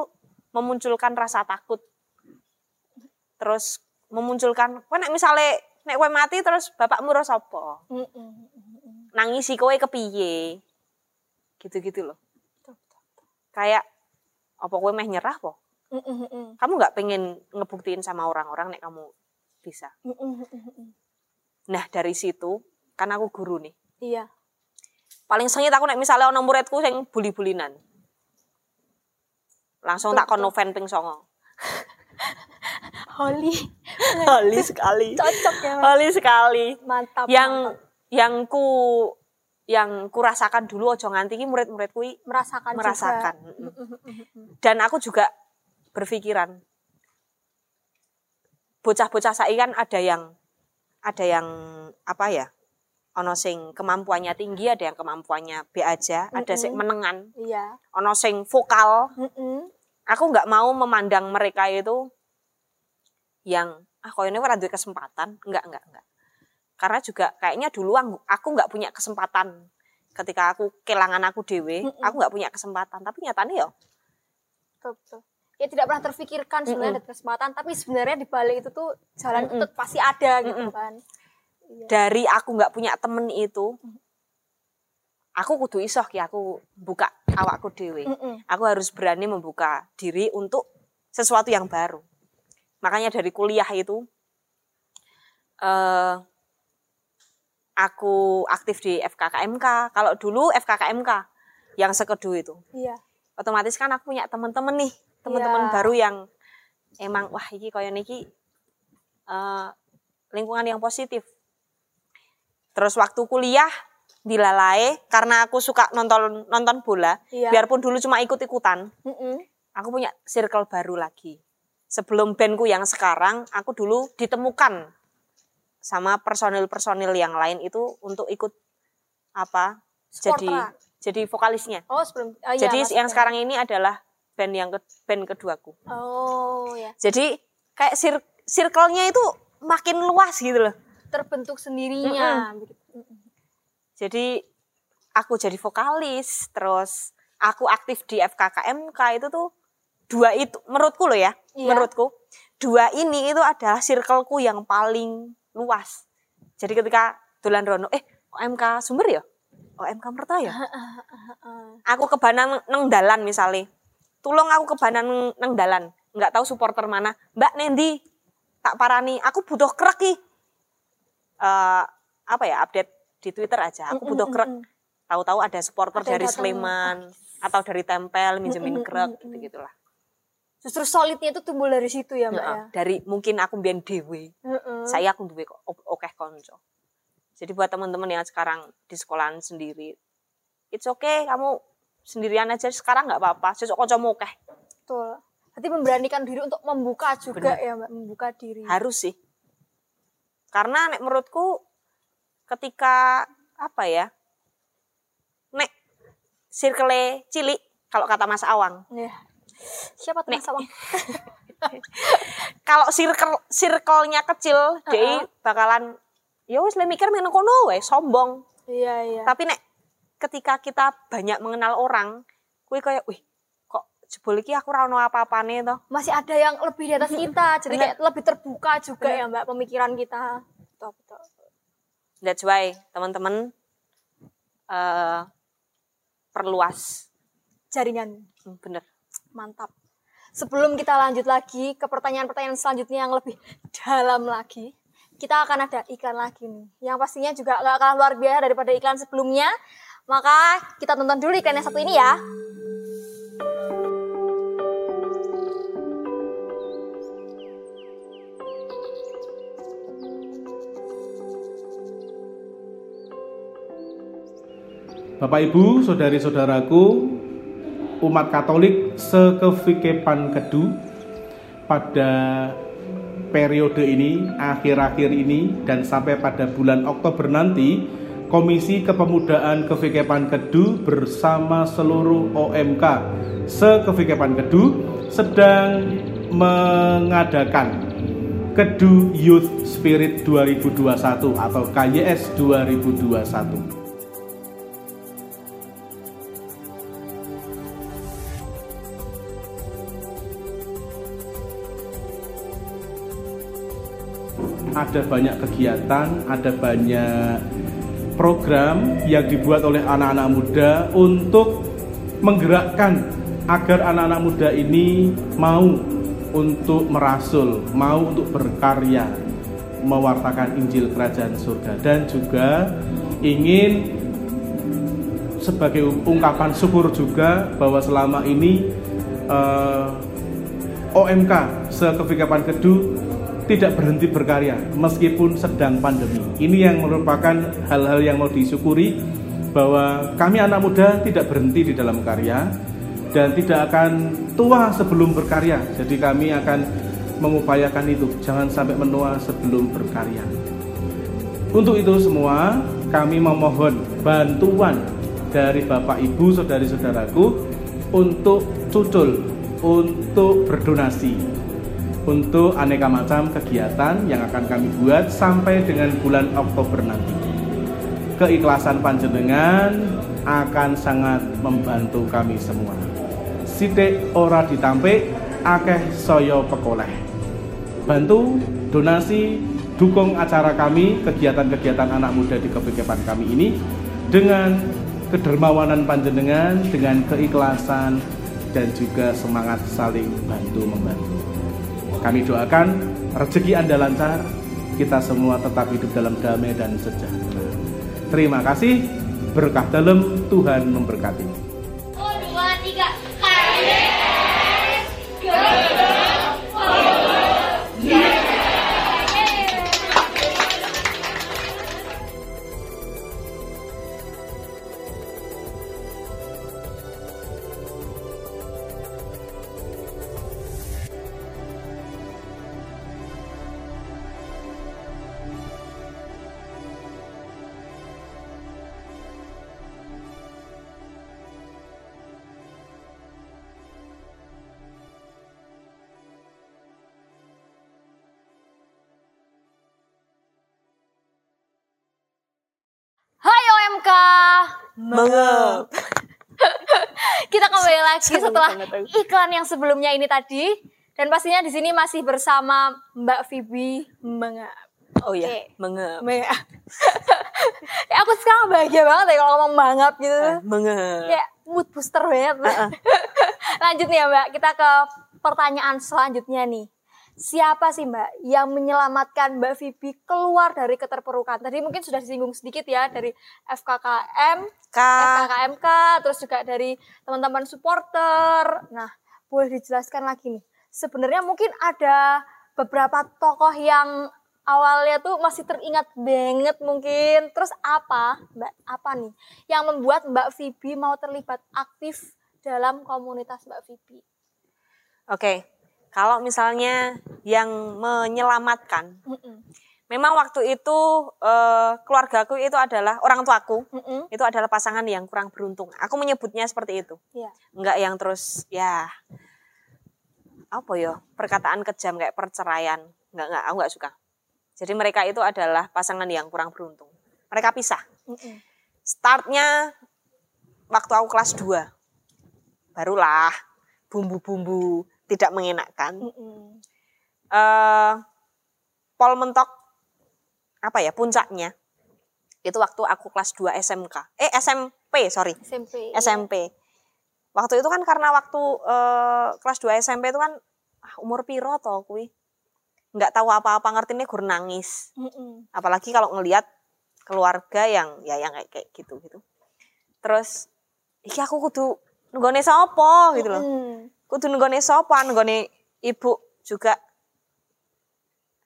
A: memunculkan rasa takut. Terus memunculkan, kowe nek misale nek kowe mati terus bapakmu ora sapa?
B: Mm-mm.
A: Nangisi kowe kepiye? Gitu-gitu loh. Kayak apa kowe meh nyerah po? Kamu nggak pengen ngebuktiin sama orang-orang nek kamu bisa. Nah, dari situ kan aku guru nih.
B: Iya.
A: paling sengit aku nek misalnya ono muridku sing buli-bulinan. Langsung tak kono fan ping songo.
B: Holly.
A: Hali sekali.
B: Cocok ya, Mas.
A: Hali sekali.
B: Mantap.
A: Yang
B: mantap.
A: Yang ku yang ku rasakan dulu ojo nganti ki murid-muridku i
B: merasakan
A: merasakan.
B: juga.
A: Dan aku juga berpikiran bocah-bocah saiki kan ada yang ada yang apa ya? Ono sing kemampuannya tinggi, ada yang kemampuannya B aja, ada sing menengan,
B: Iya.
A: ono sing vokal,
B: Mm-mm.
A: aku nggak mau memandang mereka itu yang ah kok ini ora duwe kesempatan enggak enggak enggak karena juga kayaknya dulu aku nggak punya kesempatan ketika aku kehilangan aku dewe
B: Mm-mm.
A: aku nggak punya kesempatan tapi nyatanya ya
B: Betul, betul. Ya tidak pernah terfikirkan sebenarnya ada kesempatan, tapi sebenarnya di balik itu tuh jalan itu
A: Mm-mm.
B: pasti ada gitu
A: Mm-mm.
B: kan. Iya.
A: dari aku nggak punya temen itu aku kudu isoh ki aku buka awakku dewe
B: Mm-mm.
A: aku harus berani membuka diri untuk sesuatu yang baru. Makanya dari kuliah itu eh aku aktif di FKKMK. Kalau dulu FKKMK yang sekedu itu,
B: Iya.
A: otomatis kan aku punya teman-teman nih, teman-teman
B: Iya.
A: baru yang emang wah iki koyo niki eh lingkungan yang positif. Terus waktu kuliah dilalai karena aku suka nonton nonton bola,
B: Iya.
A: biarpun dulu cuma ikut-ikutan,
B: Mm-mm.
A: aku punya circle baru lagi. Sebelum bandku yang sekarang, aku dulu ditemukan sama personil-personil yang lain itu untuk ikut apa? Jadi
B: Sportra.
A: jadi vokalisnya.
B: Oh, sebelum oh, iya,
A: jadi
B: maksudnya.
A: yang sekarang ini adalah band yang ke, band keduaku.
B: Oh, ya.
A: Jadi kayak sir- circle-nya itu makin luas gitu loh.
B: Terbentuk sendirinya begitu. Mm-mm.
A: Jadi aku jadi vokalis, terus aku aktif di FKKMK itu tuh dua itu menurutku loh ya,
B: Iya.
A: menurutku dua ini itu adalah circleku yang paling luas. Jadi ketika dolan rono, eh OMK Sumber ya? OMK Merta ya? Aku kebanan neng dalan misalnya tulung aku kebanan neng dalan. Nggak tahu supporter mana. Mbak Nendi tak parani. Aku butuh krek ki. Eh, apa ya update di Twitter aja. Aku butuh krek. tahu-tahu ada supporter
B: Ada
A: dari. Sleman atau dari Tempel minjemin krek gitu gitulah
B: Justru solidnya itu tumbuh dari situ ya mbak ya.
A: dari mungkin aku biar dewe
B: Heeh.
A: saya aku duwe oke konco jadi buat teman-teman yang sekarang di sekolahan sendiri it's okay kamu sendirian aja sekarang nggak apa-apa sesuk koncomu oke
B: Betul. Berarti memberanikan diri untuk membuka juga
A: Benar.
B: ya mbak, membuka diri.
A: harus sih karena nek menurutku ketika apa ya nek circle cilik kalau kata Mas Awang
B: Ya. Siapa tuh. Mas Awang?
A: kalau circle circle-nya kecil dia bakalan ya wis le mikir meneng kono wae sombong
B: Iya iya.
A: tapi nek ketika kita banyak mengenal orang kue kayak wih kok jebol iki aku ra ono apa-apane to
B: Masih ada yang lebih di atas kita, jadi kayak lebih terbuka juga ya mbak pemikiran kita. Betul betul.
A: that's why teman-teman eh perluas
B: Jaringan
A: bener
B: mantap. Sebelum kita lanjut lagi ke pertanyaan-pertanyaan selanjutnya yang lebih dalam lagi, kita akan ada iklan lagi nih. Yang pastinya juga nggak kalah luar biasa daripada iklan sebelumnya. Maka kita tonton dulu iklan yang satu ini ya.
C: Bapak Ibu, saudari-saudaraku, umat Katolik sekevikepan kedu pada periode ini, akhir-akhir ini, dan sampai pada bulan Oktober nanti, Komisi Kepemudaan Kevikepan Kedu bersama seluruh OMK sekevikepan Kedu sedang mengadakan Kedu Youth Spirit 2021 atau KYS 2021. Ada banyak kegiatan, ada banyak program yang dibuat oleh anak-anak muda untuk menggerakkan agar anak-anak muda ini mau untuk merasul, mau untuk berkarya, mewartakan Injil Kerajaan Surga dan juga ingin sebagai ungkapan syukur juga bahwa selama ini eh, OMK Sekevikapan Kedu tidak berhenti berkarya meskipun sedang pandemi. Ini yang merupakan hal-hal yang mau disyukuri bahwa kami anak muda tidak berhenti di dalam karya dan tidak akan tua sebelum berkarya. Jadi kami akan mengupayakan itu, jangan sampai menua sebelum berkarya. Untuk itu semua, kami memohon bantuan dari Bapak Ibu, saudari-saudaraku untuk cucul, untuk berdonasi, untuk aneka macam kegiatan yang akan kami buat sampai dengan bulan Oktober nanti. Keikhlasan panjenengan akan sangat membantu kami semua. Sidik ora ditampik, akeh soyo pekoleh. Bantu, donasi, dukung acara kami, kegiatan-kegiatan anak muda di kepikipan kami ini dengan kedermawanan panjenengan, dengan keikhlasan dan juga semangat saling bantu membantu. Kami doakan rezeki Anda lancar, kita semua tetap hidup dalam damai dan sejahtera. Terima kasih, berkah dalam Tuhan memberkati.
A: Mengep.
B: Kita kembali lagi setelah iklan yang sebelumnya ini tadi dan pastinya di sini masih bersama Mbak Vivi Mengap.
A: Oh iya,
B: Oke.
A: mengep.
B: Mengap. ya aku sekarang bahagia banget ya kalau ngomong mangap gitu.
A: Banget.
B: Kayak mood booster banget. Lanjut nih ya Mbak, kita ke pertanyaan selanjutnya nih. Siapa sih Mbak yang menyelamatkan Mbak Vivi keluar dari keterpurukan? Tadi mungkin sudah disinggung sedikit ya dari FKKM,
A: K.
B: FKKMK, terus juga dari teman-teman supporter. Nah, boleh dijelaskan lagi nih. Sebenarnya mungkin ada beberapa tokoh yang awalnya tuh masih teringat banget mungkin. Terus apa, Mbak? Apa nih yang membuat Mbak Vivi mau terlibat aktif dalam komunitas Mbak Vivi?
A: Oke. Kalau misalnya yang menyelamatkan,
B: Mm-mm.
A: memang waktu itu eh, keluargaku itu adalah orang tuaku,
B: Mm-mm.
A: itu adalah pasangan yang kurang beruntung. Aku menyebutnya seperti itu.
B: Iya.
A: Enggak yang terus ya apa ya perkataan kejam kayak perceraian. Enggak enggak aku enggak suka. Jadi mereka itu adalah pasangan yang kurang beruntung. Mereka pisah.
B: Mm-mm.
A: Startnya waktu aku kelas 2. Barulah bumbu-bumbu tidak mengenakkan.
B: Mm-mm.
A: eh pol mentok apa ya puncaknya itu waktu aku kelas 2 SMK eh SMP sorry
B: SMP.
A: SMP waktu itu kan karena waktu eh, kelas 2 SMP itu kan ah, umur piro toh kui nggak tahu apa-apa ngertinya gur nangis
B: Mm-mm.
A: apalagi kalau ngelihat keluarga yang ya yang kayak kayak gitu gitu terus iki aku kudu nenggone sapa gitu loh
B: Mm.
A: Kudu nenggone sapa? Nenggone ibu juga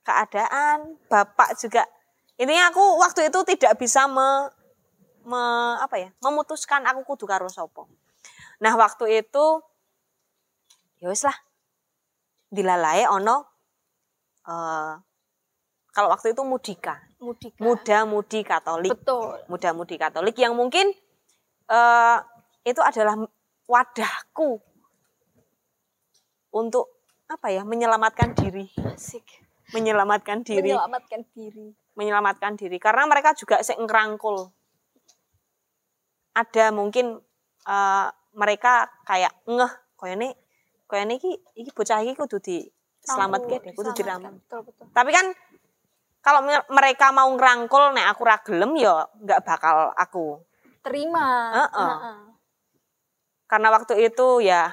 A: keadaan bapak juga. Intinya aku waktu itu tidak bisa me, me- apa ya memutuskan aku kudu karo sapa. Nah waktu itu ya wis lah. Dilalae ono eh kalau waktu itu mudika.
B: Mudika.
A: muda-mudi Katolik.
B: Betul.
A: muda-mudi Katolik yang mungkin eh itu adalah wadahku untuk apa ya menyelamatkan diri
B: Asik.
A: menyelamatkan diri
B: Menyelamatkan diri.
A: menyelamatkan diri karena mereka juga sing ngerangkul ada mungkin eh, mereka kayak ngeh koyone koyone iki iki bocah iki kudu diselamatke deh kudu
B: Diselamatkan.
A: diramat
B: Betul, betul.
A: tapi kan kalau me- mereka mau ngerangkul nek aku ra gelem ya nggak bakal aku
B: Terima.
A: Heeh.
B: Heeh.
A: karena waktu itu ya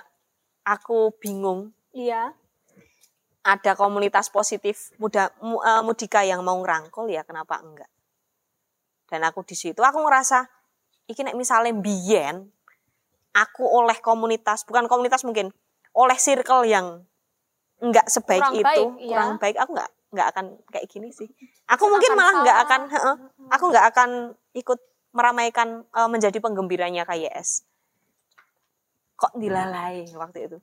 A: aku bingung.
B: Iya.
A: ada komunitas positif muda mu- eh, mudika yang mau ngerangkul ya kenapa enggak? Dan aku di situ aku ngerasa iki nek misalnya biyen aku oleh komunitas bukan komunitas mungkin oleh circle yang enggak sebaik
B: Kurang
A: itu
B: baik, iya.
A: kurang baik aku enggak enggak akan kayak gini sih. Aku
B: Akan
A: mungkin malah enggak akan aku enggak akan ikut meramaikan eh, menjadi penggembiranya KYS kok dilalai waktu itu.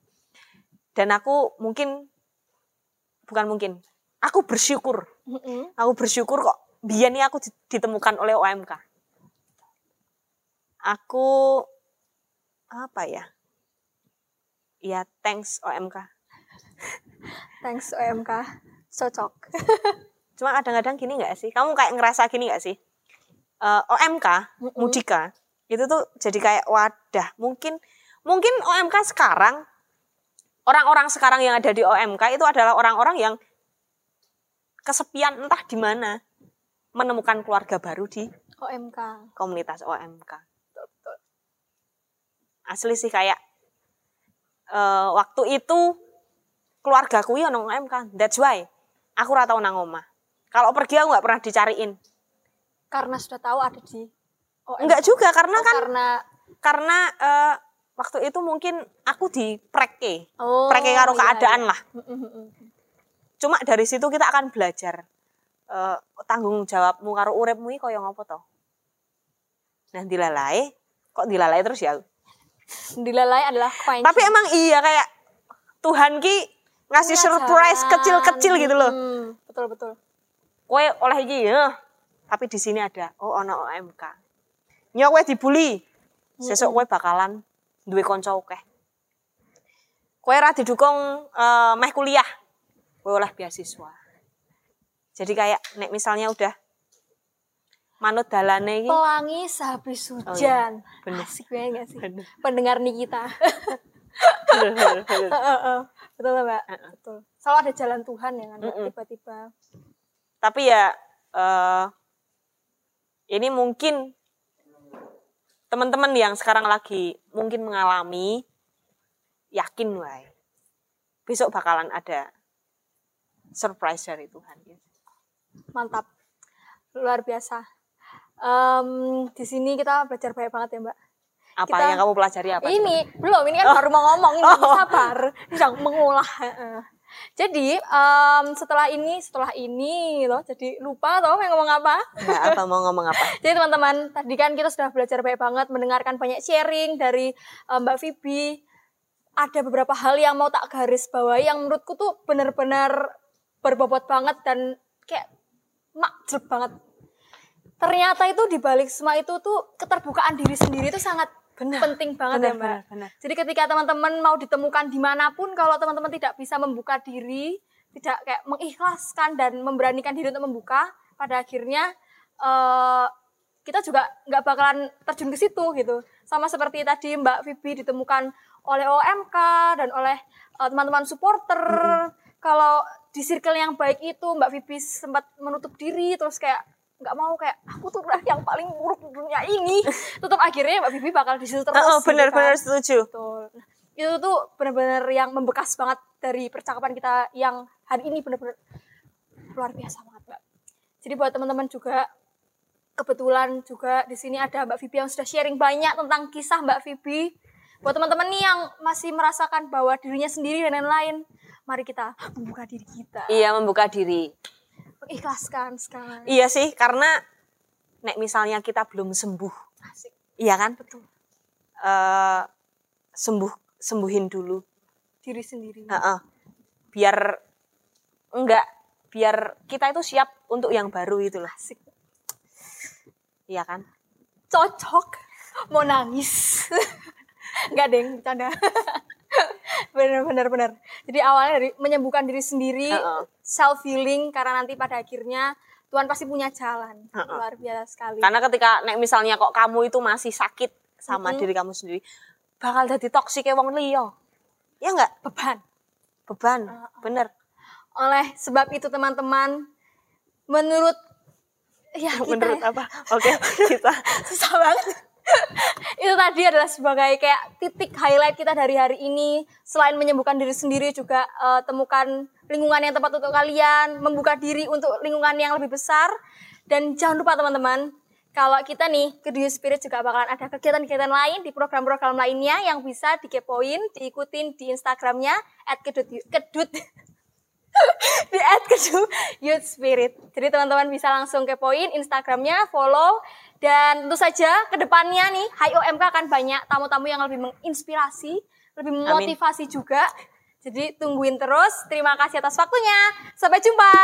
A: Dan aku mungkin bukan mungkin aku bersyukur. Aku bersyukur kok biar nih aku di- ditemukan oleh OMK aku apa ya? Ya thanks OMK
B: Thanks OMK. Cocok.
A: cuma kadang-kadang gini nggak sih? Kamu kayak ngerasa gini nggak sih? Eh, OMK
B: Mm-mm.
A: Mudika itu tuh jadi kayak wadah. Mungkin mungkin OMK sekarang orang-orang sekarang yang ada di OMK itu adalah orang-orang yang kesepian entah di mana menemukan keluarga baru di
B: OMK.
A: komunitas OMK. Asli sih kayak eh, waktu itu keluargaku ya nang OMK. That's why aku ora tau nang omah. Kalau pergi aku nggak pernah dicariin.
B: Karena sudah tahu ada di OMK.
A: Enggak juga karena
B: Oh,
A: kan
B: karena
A: karena eh, waktu itu mungkin aku di preke.
B: oh,
A: Preke karo
B: iya,
A: keadaan
B: iya.
A: lah.
B: Mm, mm, mm.
A: Cuma dari situ kita akan belajar eh, tanggung jawabmu karo uripmu iki kaya ngopo to. Nah, dilalai kok dilalai terus ya.
B: Dilalai adalah kunci.
A: Tapi emang iya kayak Tuhan ki ngasih surprise kecil-kecil gitu loh.
B: Betul betul.
A: Kowe oleh iki ya. Tapi di sini ada oh ono OMK. Nyok kowe dibully. Sesuk kowe bakalan duwe kanca akeh. Kowe ora didukung eh, meh kuliah. Kowe oleh beasiswa. Jadi kayak nek misalnya udah manut dalane iki
B: Pelangi sehabis
A: Oh, iya.
B: hujan.
A: Bener.
B: Asik banget gak sih?
A: Bener.
B: Pendengar Nikita.
A: betul
B: Heeh. betul Mbak. Betul. Selalu ada jalan Tuhan ya kan, tiba-tiba.
A: tapi ya eh Ini mungkin teman-teman yang sekarang lagi mungkin mengalami yakin wae. Besok bakalan ada surprise dari Tuhan. ya.
B: Mantap. Luar biasa. Em, di sini kita belajar banyak banget ya, Mbak.
A: Apa
B: Kita-
A: yang kamu pelajari apa?
B: ini belum, ini kan baru mau ngomong, ini sabar, sedang mengolah. Jadi em, setelah ini, setelah ini loh, jadi lupa tau yang ngomong apa.
A: Nggak, apa mau ngomong apa?
B: Jadi teman-teman, tadi kan kita sudah belajar banyak banget, mendengarkan banyak sharing dari eh, Mbak Vibi. Ada beberapa hal yang mau tak garis bawahi yang menurutku tuh benar-benar berbobot banget dan kayak makjub banget. Ternyata itu di balik semua itu tuh keterbukaan diri sendiri itu sangat penting banget
A: benar,
B: ya Mbak.
A: benar, benar.
B: Jadi ketika teman-teman mau ditemukan di mana pun, kalau teman-teman tidak bisa membuka diri, tidak kayak mengikhlaskan dan memberanikan diri untuk membuka, pada akhirnya eh, kita juga nggak bakalan terjun ke situ gitu. Sama seperti tadi Mbak Vibi ditemukan oleh OMK dan oleh eh, teman-teman supporter. Kalau di circle yang baik itu Mbak Vibi sempat menutup diri terus kayak nggak mau kayak aku tuh udah yang paling buruk di dunia ini. Tetap akhirnya Mbak Vibi bakal di situ terus.
A: Oh,
B: gitu
A: benar-benar
B: kan.
A: setuju.
B: Betul. Itu tuh benar-benar yang membekas banget dari percakapan kita yang hari ini benar-benar luar biasa banget, Mbak. Jadi buat teman-teman juga kebetulan juga di sini ada Mbak Vibi yang sudah sharing banyak tentang kisah Mbak Vibi. Buat teman-teman nih yang masih merasakan bahwa dirinya sendiri dan lain-lain, mari kita membuka diri kita.
A: Iya, membuka diri.
B: Mengikhlaskan sekarang.
A: Iya sih, karena nek misalnya kita belum sembuh,
B: Asik.
A: iya kan?
B: Betul.
A: Eh, sembuh sembuhin dulu.
B: Diri sendiri.
A: Heeh. Biar enggak biar kita itu siap untuk yang baru itu loh.
B: Asik.
A: Iya kan?
B: cocok mau nangis nggak deng bercanda bener bener bener jadi awalnya dari menyembuhkan diri sendiri
A: Heeh.
B: self healing karena nanti pada akhirnya Tuhan pasti punya jalan
A: Heeh.
B: luar biasa sekali
A: Karena ketika nek misalnya kok kamu itu masih sakit sama
B: Mm-mm.
A: diri kamu sendiri, bakal jadi toksik wong liya. Ya enggak?
B: beban
A: Beban. Bener.
B: oleh sebab itu teman-teman menurut ya kita
A: Menurut
B: ya,
A: apa? Oke, kita
B: susah banget itu tadi adalah sebagai kayak titik highlight kita dari hari ini selain menyembuhkan diri sendiri juga eh, temukan lingkungan yang tepat untuk kalian membuka diri untuk lingkungan yang lebih besar dan jangan lupa teman-teman kalau kita nih ke Dunia Spirit juga bakalan ada kegiatan-kegiatan lain di program-program lainnya yang bisa dikepoin, diikutin di Instagramnya @kedut kedut di @kedut Youth Spirit. Jadi teman-teman bisa langsung kepoin Instagramnya, follow dan tentu saja ke depannya nih HIOMK akan banyak tamu-tamu yang lebih menginspirasi, lebih memotivasi juga. Jadi tungguin terus. Terima kasih atas waktunya. Sampai jumpa.